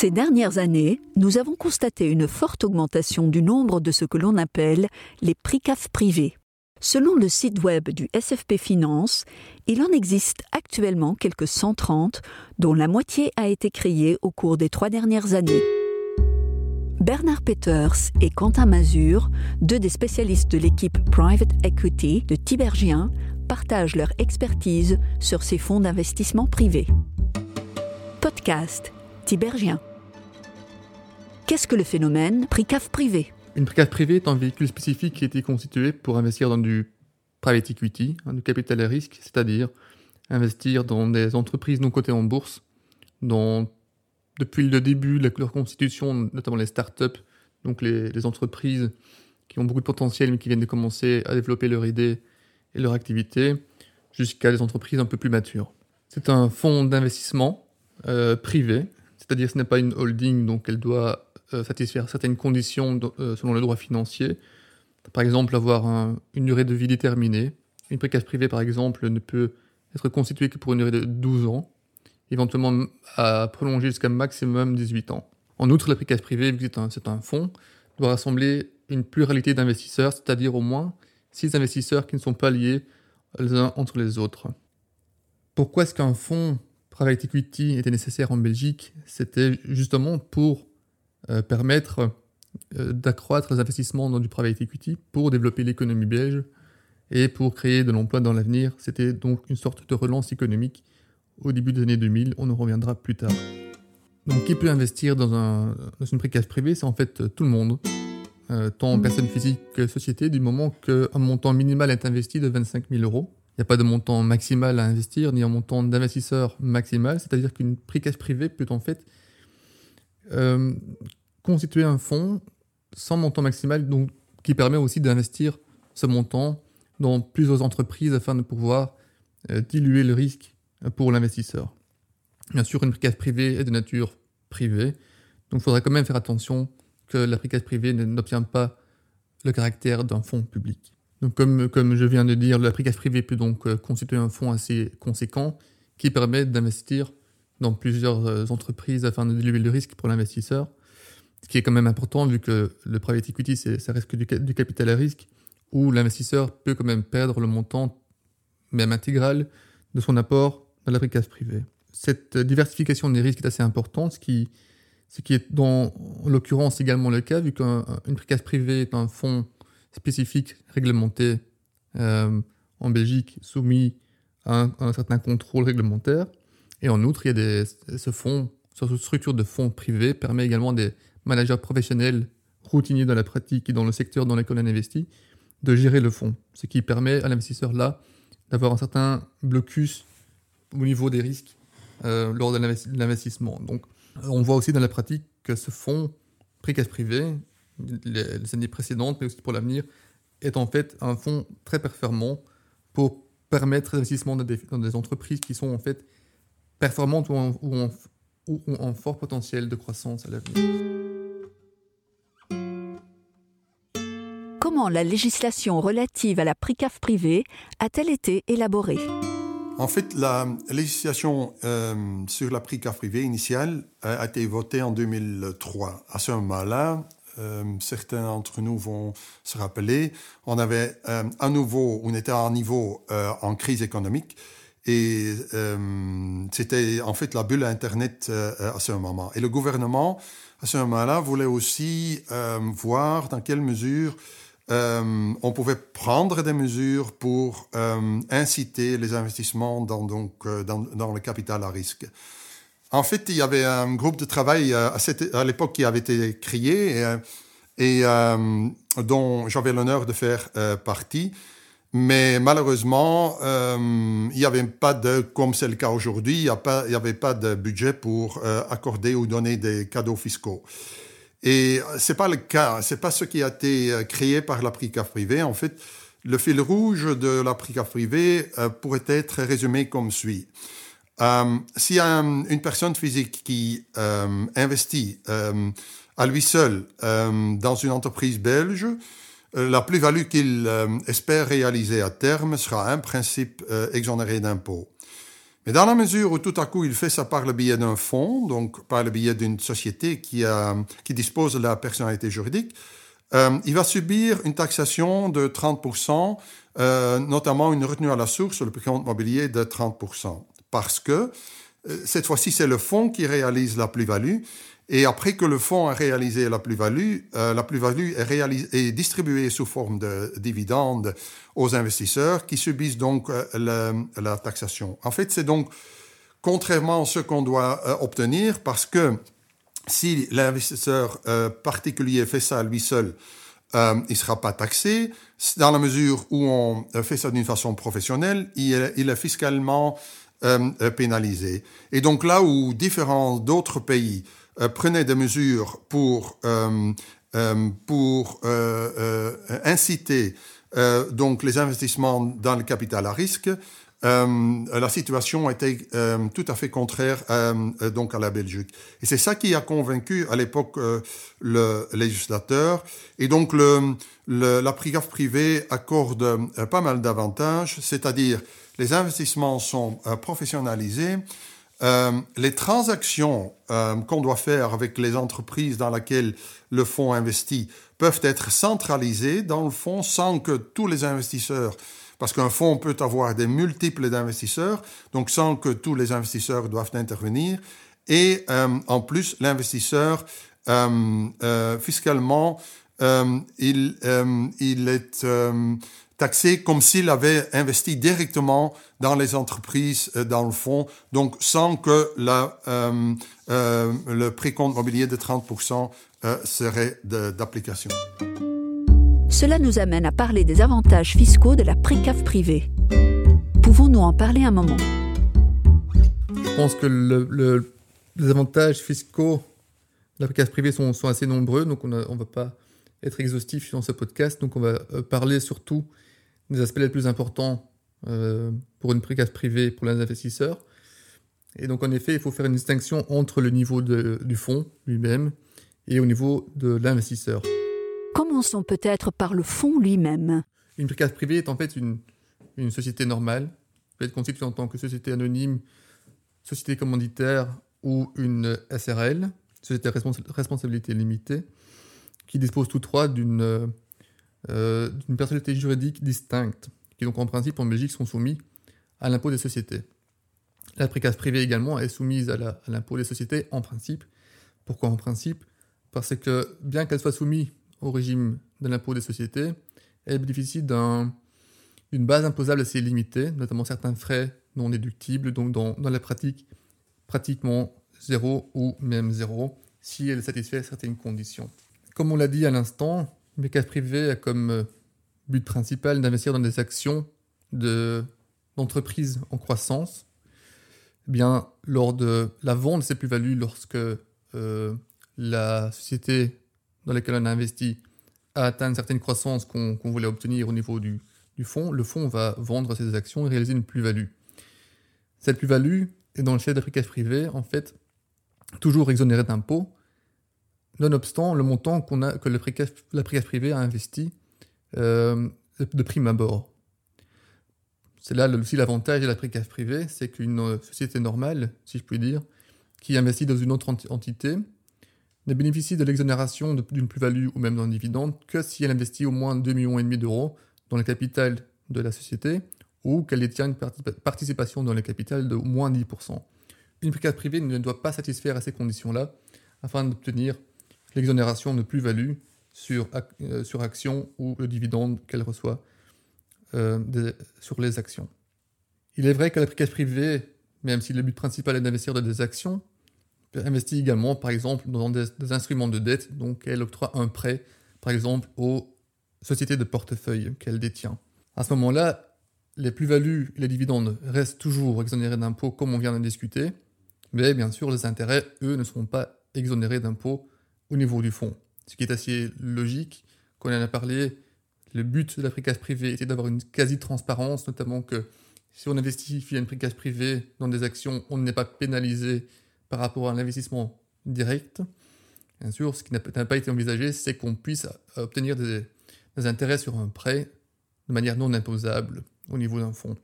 Ces dernières années, nous avons constaté une forte augmentation du nombre de ce que l'on appelle les PRICAF privés. Selon le site web du SFP Finance, il en existe actuellement quelques 130, dont la moitié a été créée au cours des trois dernières années. Bernard Peters et Quentin Mazur, deux des spécialistes de l'équipe Private Equity de Tibergien, partagent leur expertise sur ces fonds d'investissement privés. Podcast Tibergien. Qu'est-ce que le phénomène PRICAF privé? Une PRICAF privée est un véhicule spécifique qui a été constitué pour investir dans du private equity, hein, du capital à risque, c'est-à-dire investir dans des entreprises non cotées en bourse, dont depuis le début de leur constitution, notamment les startups, donc les, entreprises qui ont beaucoup de potentiel mais qui viennent de commencer à développer leur idée et leur activité, jusqu'à des entreprises un peu plus matures. C'est un fonds d'investissement euh, privé, c'est-à-dire ce n'est pas une holding, donc elle doit satisfaire certaines conditions euh, selon le droit financier. Par exemple, avoir une durée de vie déterminée. Une précasse privée, par exemple, ne peut être constituée que pour une durée de 12 ans, éventuellement à prolonger jusqu'à maximum 18 ans. En outre, la précasse privée, c'est un, fonds, doit rassembler une pluralité d'investisseurs, c'est-à-dire au moins 6 investisseurs qui ne sont pas liés les uns entre les autres. Pourquoi est-ce qu'un fonds private equity était nécessaire en Belgique? C'était justement pour euh, permettre euh, d'accroître les investissements dans du private equity pour développer l'économie belge et pour créer de l'emploi dans l'avenir. C'était donc une sorte de relance économique au début des années 2000. On en reviendra plus tard. Donc, qui peut investir dans, un, dans une précasse privée? C'est en fait euh, tout le monde, tant personne physique que société, du moment qu'un montant minimal est investi de 25 000 euros. Il n'y a pas de montant maximal à investir, ni un montant d'investisseur maximal, c'est-à-dire qu'une précasse privée peut en fait euh, constituer un fonds sans montant maximal, donc qui permet aussi d'investir ce montant dans plusieurs entreprises afin de pouvoir euh, diluer le risque pour l'investisseur. Bien sûr, une précasse privée est de nature privée, donc il faudra quand même faire attention que la précasse privée n'obtient pas le caractère d'un fonds public. Donc comme, comme je viens de dire, la précasse privée peut donc euh, constituer un fonds assez conséquent qui permet d'investir dans plusieurs euh, entreprises afin de diluer le risque pour l'investisseur. Ce qui est quand même important vu que le private equity, ça reste que du, capital à risque, où l'investisseur peut quand même perdre le montant, même intégral, de son apport dans la précasse privée. Cette diversification des risques est assez importante, ce qui, ce qui est dans l'occurrence également le cas, vu qu'une précasse privée est un fonds spécifique réglementé euh, en Belgique soumis un, à un certain contrôle réglementaire. Et en outre, il y a ce fonds, cette structure de fonds privés permet également des managers professionnels routiniers dans la pratique et dans le secteur dans lequel on investit de gérer le fonds, ce qui permet à l'investisseur là d'avoir un certain blocus au niveau des risques euh, lors de l'investissement. Donc, on voit aussi dans la pratique que ce fonds précasse privé, les, les années précédentes, mais aussi pour l'avenir, est en fait un fonds très performant pour permettre l'investissement dans des, entreprises qui sont en fait performantes ou en, ou en, ou en fort potentiel de croissance à l'avenir. Comment la législation relative à la PRICAF privée a-t-elle été élaborée? En fait, la législation euh, sur la PRICAF privée initiale a été votée en 2003. À ce moment-là, euh, certains d'entre nous vont se rappeler, on avait euh, à nouveau, on était à un niveau euh, en crise économique et euh, c'était en fait la bulle Internet euh, à ce moment. Et le gouvernement, à ce moment-là, voulait aussi euh, voir dans quelle mesure on pouvait prendre des mesures pour inciter les investissements dans, donc, dans, le capital à risque. En fait, il y avait un groupe de travail à, à l'époque qui avait été créé et dont j'avais l'honneur de faire partie. Mais malheureusement, euh, il n'y avait pas de, comme c'est le cas aujourd'hui, il n'y avait pas de budget pour euh, accorder ou donner des cadeaux fiscaux. Et c'est pas le cas, c'est pas ce qui a été euh, créé par la PRICAF privée. En fait, le fil rouge de la PRICAF privée euh, pourrait être résumé comme suit. Un, une personne physique qui investit à lui seul dans une entreprise belge, la plus-value qu'il euh, espère réaliser à terme sera un principe euh, exonéré d'impôt. Mais dans la mesure où tout à coup il fait ça par le biais d'un fonds, donc par le biais d'une société qui, a, qui dispose de la personnalité juridique, euh, il va subir une taxation de 30%, euh, notamment une retenue à la source sur le compte mobilier de 30%. Parce que euh, cette fois-ci, c'est le fonds qui réalise la plus-value. Et après que le fonds a réalisé la plus-value, euh, la plus-value est, distribuée sous forme de dividendes aux investisseurs qui subissent donc euh, la, taxation. En fait, c'est donc contrairement à ce qu'on doit euh, obtenir parce que si l'investisseur particulier fait ça lui seul, il ne sera pas taxé. Dans la mesure où on fait ça d'une façon professionnelle, il est fiscalement pénalisé. Et donc là où différents d'autres pays euh, prenait des mesures pour, euh, euh, pour inciter donc les investissements dans le capital à risque, la situation était tout à fait contraire donc à la Belgique. Et c'est ça qui a convaincu à l'époque le législateur. Et donc le, le, la privée accorde pas mal d'avantages, c'est-à-dire les investissements sont professionnalisés, euh, les transactions euh, qu'on doit faire avec les entreprises dans lesquelles le fonds investit peuvent être centralisées dans le fonds sans que tous les investisseurs, parce qu'un fonds peut avoir des multiples d'investisseurs, donc sans que tous les investisseurs doivent intervenir. Et euh, en plus, l'investisseur, fiscalement, il, il est taxé comme s'il avait investi directement dans les entreprises, euh, dans le fonds, donc sans que la, euh, euh, le précompte mobilier de 30% euh, serait d'application. Cela nous amène à parler des avantages fiscaux de la précave privée. Pouvons-nous en parler un moment? Je pense que le, le, les avantages fiscaux de la précave privée sont, sont, assez nombreux, donc on ne va pas être exhaustif dans ce podcast, donc on va parler surtout des aspects les plus importants euh, pour une précasse privée pour les investisseurs. Et donc, en effet, il faut faire une distinction entre le niveau de, du fonds lui-même et au niveau de l'investisseur. Commençons peut-être par le fonds lui-même. Une précasse privée est en fait une, une société normale, peut être constituée en tant que société anonyme, société commanditaire ou une SRL, société à responsabilité limitée, qui dispose tous trois d'une euh, d'une personnalité juridique distincte, qui donc en principe en Belgique sont soumis à l'impôt des sociétés. La précasse privée également est soumise à l'impôt des sociétés en principe. Pourquoi en principe? Parce que bien qu'elle soit soumise au régime de l'impôt des sociétés, elle bénéficie d'une base imposable assez limitée, notamment certains frais non déductibles, donc dans, dans la pratique pratiquement zéro ou même zéro, si elle satisfait certaines conditions. Comme on l'a dit à l'instant, une casse privée a comme euh, but principal d'investir dans des actions d'entreprises en croissance. Eh bien, lors de la vente de ces plus-values, lorsque euh, la société dans laquelle on a investi a atteint une certaine croissance qu'on voulait obtenir au niveau du, fonds, le fonds va vendre ses actions et réaliser une plus-value. Cette plus-value est dans le chef d'Afrique privée, en fait, toujours exonérée d'impôts, nonobstant le montant a, que la précaire privée a investi euh, de prime abord. C'est là aussi l'avantage de la précaire privée, c'est qu'une euh, société normale, si je puis dire, qui investit dans une autre entité, ne bénéficie de l'exonération d'une plus-value ou même d'un dividende que si elle investit au moins 2,5 millions d'euros dans le capital de la société ou qu'elle détient une participation dans le capital de moins 10%. Une précaire privée ne doit pas satisfaire à ces conditions-là afin d'obtenir l'exonération de plus-value sur, euh, sur action ou le dividende qu'elle reçoit euh, sur les actions. Il est vrai que la privée, même si le but principal est d'investir dans des actions, investit également, par exemple, dans des, instruments de dette, donc elle octroie un prêt, par exemple, aux sociétés de portefeuille qu'elle détient. À ce moment-là, les plus-values et les dividendes restent toujours exonérés d'impôts, comme on vient d'en discuter, mais bien sûr, les intérêts, eux, ne seront pas exonérés d'impôts au niveau du fonds. Ce qui est assez logique. Quand on en a parlé, le but de la précasse privée était d'avoir une quasi-transparence, notamment que si on investit via une précasse privée dans des actions, on n'est pas pénalisé par rapport à l'investissement direct. Bien sûr, ce qui n'a pas été envisagé, c'est qu'on puisse obtenir des, des, intérêts sur un prêt de manière non imposable au niveau d'un fonds.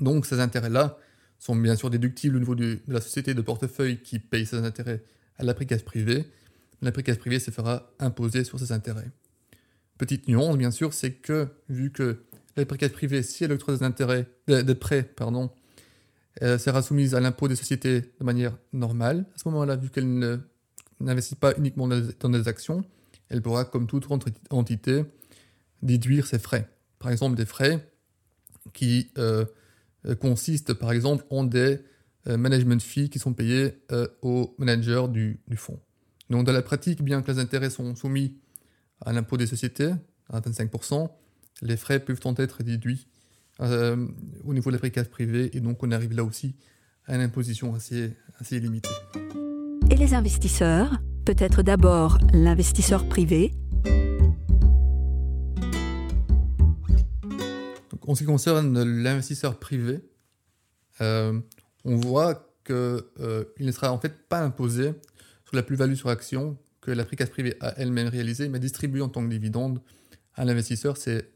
Donc ces intérêts-là sont bien sûr déductibles au niveau de la société de portefeuille qui paye ses intérêts à la précasse privée. La précasse privée se fera imposer sur ses intérêts. Petite nuance, bien sûr, c'est que vu que la précasse privée, si elle octroie des intérêts, des, prêts, pardon, sera soumise à l'impôt des sociétés de manière normale. À ce moment-là, vu qu'elle n'investit pas uniquement dans des actions, elle pourra, comme toute autre entité, déduire ses frais. Par exemple, des frais qui euh, consistent, par exemple, en des euh, management fees qui sont payés euh, aux managers du, du, fonds. Donc, dans la pratique, bien que les intérêts sont soumis à l'impôt des sociétés, à 25%, les frais peuvent en être déduits au niveau de la précasse privée, et donc on arrive là aussi à une imposition assez, assez limitée. Et les investisseurs? Peut-être d'abord l'investisseur privé, en ce qui concerne l'investisseur privé, euh, on voit qu'il euh, ne sera en fait pas imposé sur la plus-value sur action que la précasse privée a elle-même réalisée, mais distribuée en tant que dividende à l'investisseur. C'est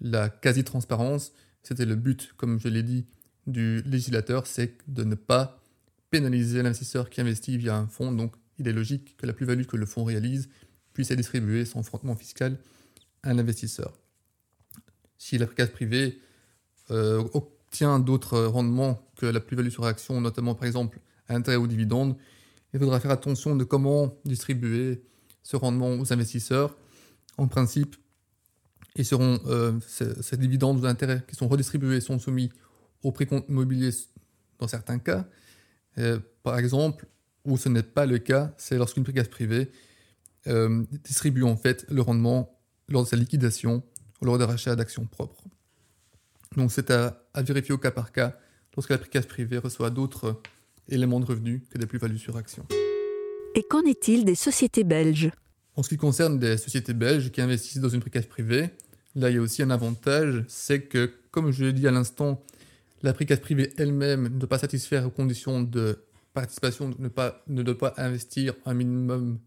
la quasi-transparence. C'était le but, comme je l'ai dit, du législateur, c'est de ne pas pénaliser l'investisseur qui investit via un fonds. Donc, il est logique que la plus-value que le fonds réalise puisse être distribuée sans frottement fiscal à l'investisseur si la précasse privée euh, obtient d'autres rendements que la plus-value sur action, notamment par exemple intérêt ou dividende, il faudra faire attention de comment distribuer ce rendement aux investisseurs. En principe, euh, ces, dividendes ou intérêts qui sont redistribués sont soumis au précompte immobilier dans certains cas. Euh, par exemple, où ce n'est pas le cas, c'est lorsqu'une précasse privée distribue en fait le rendement lors de sa liquidation lors des rachats d'actions propres. Donc c'est à, vérifier au cas par cas lorsque la précasse privée reçoit d'autres éléments de revenus que des plus-values sur actions. Et qu'en est-il des sociétés belges? En ce qui concerne des sociétés belges qui investissent dans une précasse privée, là il y a aussi un avantage, c'est que, comme je l'ai dit à l'instant, la précasse privée elle-même ne doit pas satisfaire aux conditions de participation, ne, pas, ne doit pas investir un minimum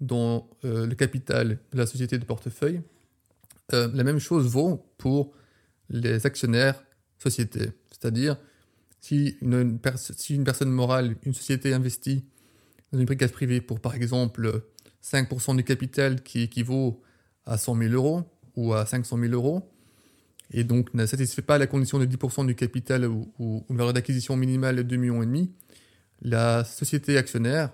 dans euh, le capital de la société de portefeuille. Euh, la même chose vaut pour les actionnaires sociétés. C'est-à-dire, si une, personne morale, une société investit dans une précasse privée pour, par exemple, 5% du capital qui équivaut à 100 000 euros ou à 500 000 euros, et donc ne satisfait pas la condition de 10% du capital ou, une valeur d'acquisition minimale de 2,5 millions, la société actionnaire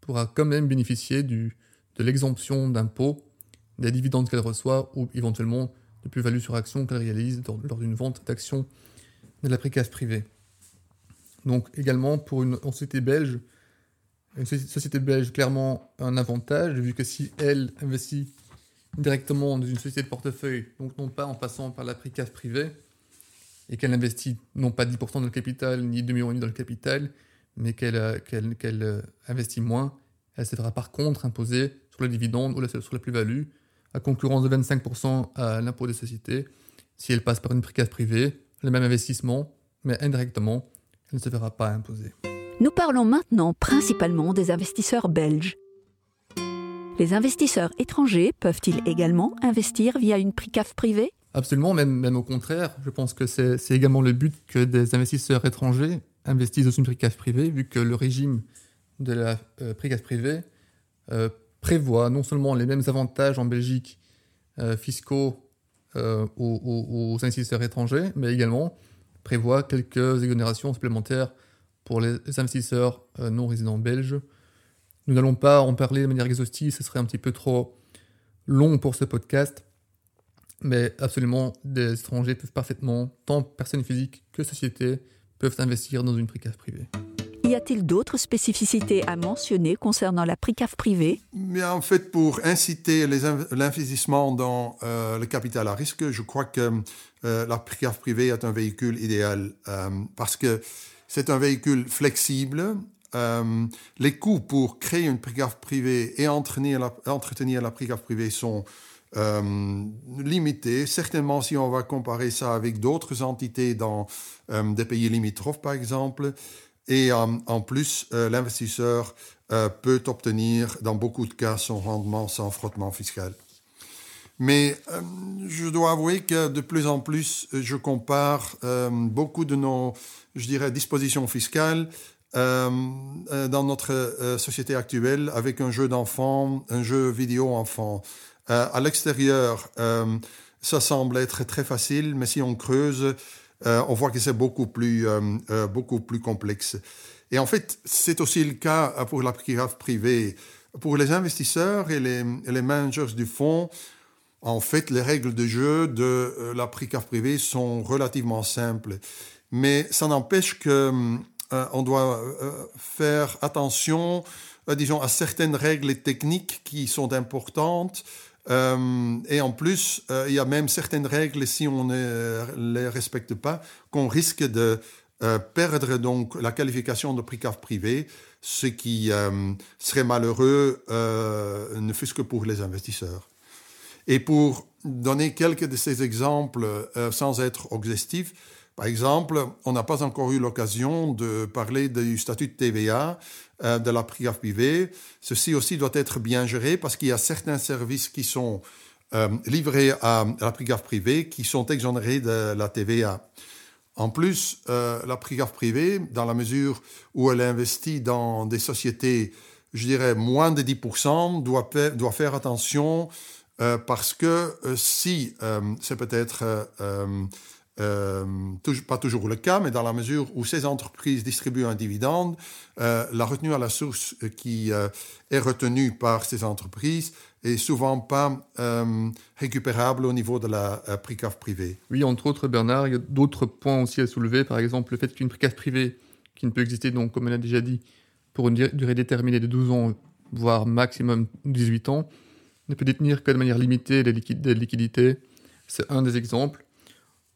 pourra quand même bénéficier de l'exemption d'impôt des dividendes qu'elle reçoit ou éventuellement de plus-value sur action qu'elle réalise lors d'une vente d'actions de la précasse privée. Donc également pour une société belge, une société belge clairement un avantage vu que si elle investit directement dans une société de portefeuille, donc non pas en passant par la précasse privée, et qu'elle investit non pas 10% dans le capital ni 2 millions dans le capital, mais qu'elle euh, investit moins, elle se fera par contre imposer sur le dividende ou sur la plus-value à concurrence de 25% à l'impôt des sociétés, si elle passe par une précasse privée, le même investissement, mais indirectement, ne se verra pas imposer. Nous parlons maintenant principalement des investisseurs belges. Les investisseurs étrangers peuvent-ils également investir via une PRICAF privée? Absolument, même, même au contraire. Je pense que c'est également le but que des investisseurs étrangers investissent dans une PRICAF privée, vu que le régime de la euh, PRICAF privée euh, prévoit non seulement les mêmes avantages en Belgique euh, fiscaux euh, aux, investisseurs étrangers, mais également prévoit quelques exonérations supplémentaires pour les investisseurs euh, non résidents belges. Nous n'allons pas en parler de manière exhaustive, ce serait un petit peu trop long pour ce podcast, mais absolument des étrangers peuvent parfaitement, tant personnes physiques que sociétés, peuvent investir dans une précaire privée. Y a-t-il d'autres spécificités à mentionner concernant la PRICAF privée? Mais En fait, pour inciter l'investissement dans euh, le capital à risque, je crois que euh, la PRICAF privée est un véhicule idéal euh, parce que c'est un véhicule flexible. les coûts pour créer une PRICAF privée et entretenir la, entretenir la privée sont limités. Certainement, si on va comparer ça avec d'autres entités dans des pays limitrophes, par exemple, et en, plus, euh, l'investisseur euh, peut obtenir dans beaucoup de cas son rendement sans frottement fiscal. Mais euh, je dois avouer que de plus en plus, je compare euh, beaucoup de nos, je dirais, dispositions fiscales euh, dans notre société actuelle avec un jeu d'enfant, un jeu vidéo enfant. à l'extérieur, ça semble être très facile, mais si on creuse, on voit que c'est beaucoup plus, beaucoup plus complexe. Et en fait, c'est aussi le cas pour la privée. Pour les investisseurs et les, managers du fonds, en fait, les règles de jeu de euh, la PRICAF privée sont relativement simples. Mais ça n'empêche que euh, on doit euh, faire attention, disons, à certaines règles techniques qui sont importantes. Et en plus, il y a même certaines règles, si on ne les respecte pas, qu'on risque de perdre donc la qualification de PRICAF privé, ce qui serait malheureux, ne fût-ce que pour les investisseurs. Et pour donner quelques de ces exemples euh, sans être exhaustif, par exemple, on n'a pas encore eu l'occasion de parler du statut de TVA euh, de la PRIGAF privée. Ceci aussi doit être bien géré parce qu'il y a certains services qui sont euh, livrés à, la PRIGAF privée qui sont exonérés de la TVA. En plus, la PRIGAF privée, dans la mesure où elle investit dans des sociétés, je dirais, moins de 10%, doit, doit faire attention euh, parce que euh, si euh, c'est peut-être pas toujours le cas, mais dans la mesure où ces entreprises distribuent un dividende, la retenue à la source qui est retenue par ces entreprises est souvent pas récupérable au niveau de la PRICAF privée. Oui, entre autres, Bernard, il y a d'autres points aussi à soulever. Par exemple, le fait qu'une PRICAF privée, qui ne peut exister, donc, comme on a déjà dit, pour une durée déterminée de 12 ans, voire maximum 18 ans, ne peut détenir que de manière limitée des, liquidités. C'est un des exemples.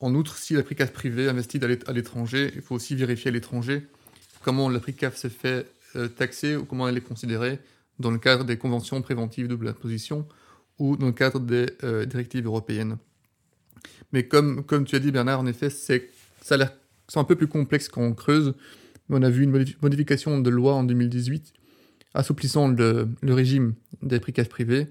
En outre, si la PRICAF privée investit à l'étranger, il faut aussi vérifier à l'étranger comment la PRICAF se fait euh, taxer ou comment elle est considérée dans le cadre des conventions préventives de l'imposition ou dans le cadre des euh, directives européennes. Mais comme, tu as dit Bernard, en effet, c'est, ça a un peu plus complexe quand on creuse. on a vu une modification de loi en 2018 assouplissant le, régime des PRICAF privées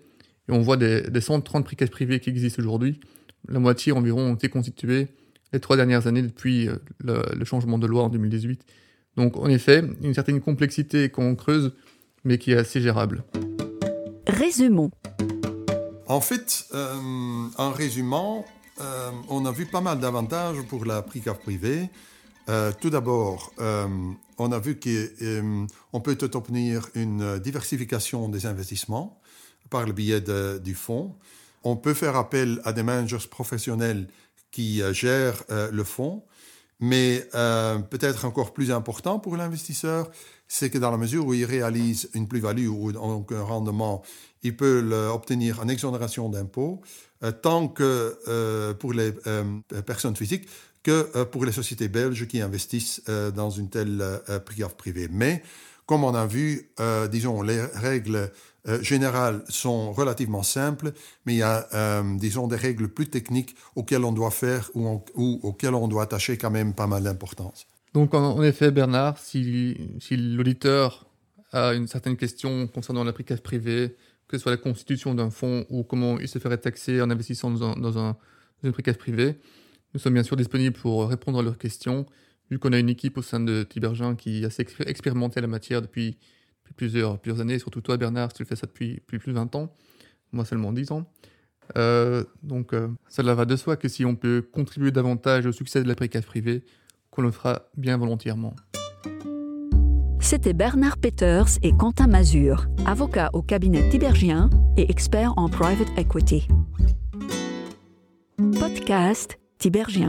et on voit des, des 130 prix privés qui existent aujourd'hui. La moitié environ ont été constitués les trois dernières années depuis euh, le, changement de loi en 2018. Donc en effet, une certaine complexité qu'on creuse, mais qui est assez gérable. Résumons. En fait, euh, en résumant, euh, on a vu pas mal d'avantages pour la PRICAF privée. tout d'abord, on a vu qu'on peut obtenir une diversification des investissements par le biais du fonds. On peut faire appel à des managers professionnels qui euh, gèrent euh, le fonds, mais euh, peut-être encore plus important pour l'investisseur, c'est que dans la mesure où il réalise une plus-value ou donc un rendement, il peut obtenir en exonération d'impôts, tant que pour les personnes physiques que pour les sociétés belges qui investissent dans une telle privée. Mais comme on a vu, disons, les règles euh, générales sont relativement simples, mais il y a, euh, disons, des règles plus techniques auxquelles on doit faire ou, auxquelles on doit attacher quand même pas mal d'importance. Donc, en, effet, Bernard, si, l'auditeur a une certaine question concernant la privée, que ce soit la constitution d'un fonds ou comment il se ferait taxer en investissant dans, un, dans, un, une précaire privée, nous sommes bien sûr disponibles pour répondre à leurs questions, vu qu'on a une équipe au sein de Tibergin qui expérimentée à la matière depuis plusieurs, années, surtout toi Bernard, tu fais ça depuis, plus de 20 ans, moi seulement 10 ans. Euh, donc euh, cela va de soi que si on peut contribuer davantage au succès de la précaire privée, qu'on le fera bien volontairement. C'était Bernard Peters et Quentin Mazur, avocats au cabinet Tibergien et experts en private equity. Podcast Tibergien.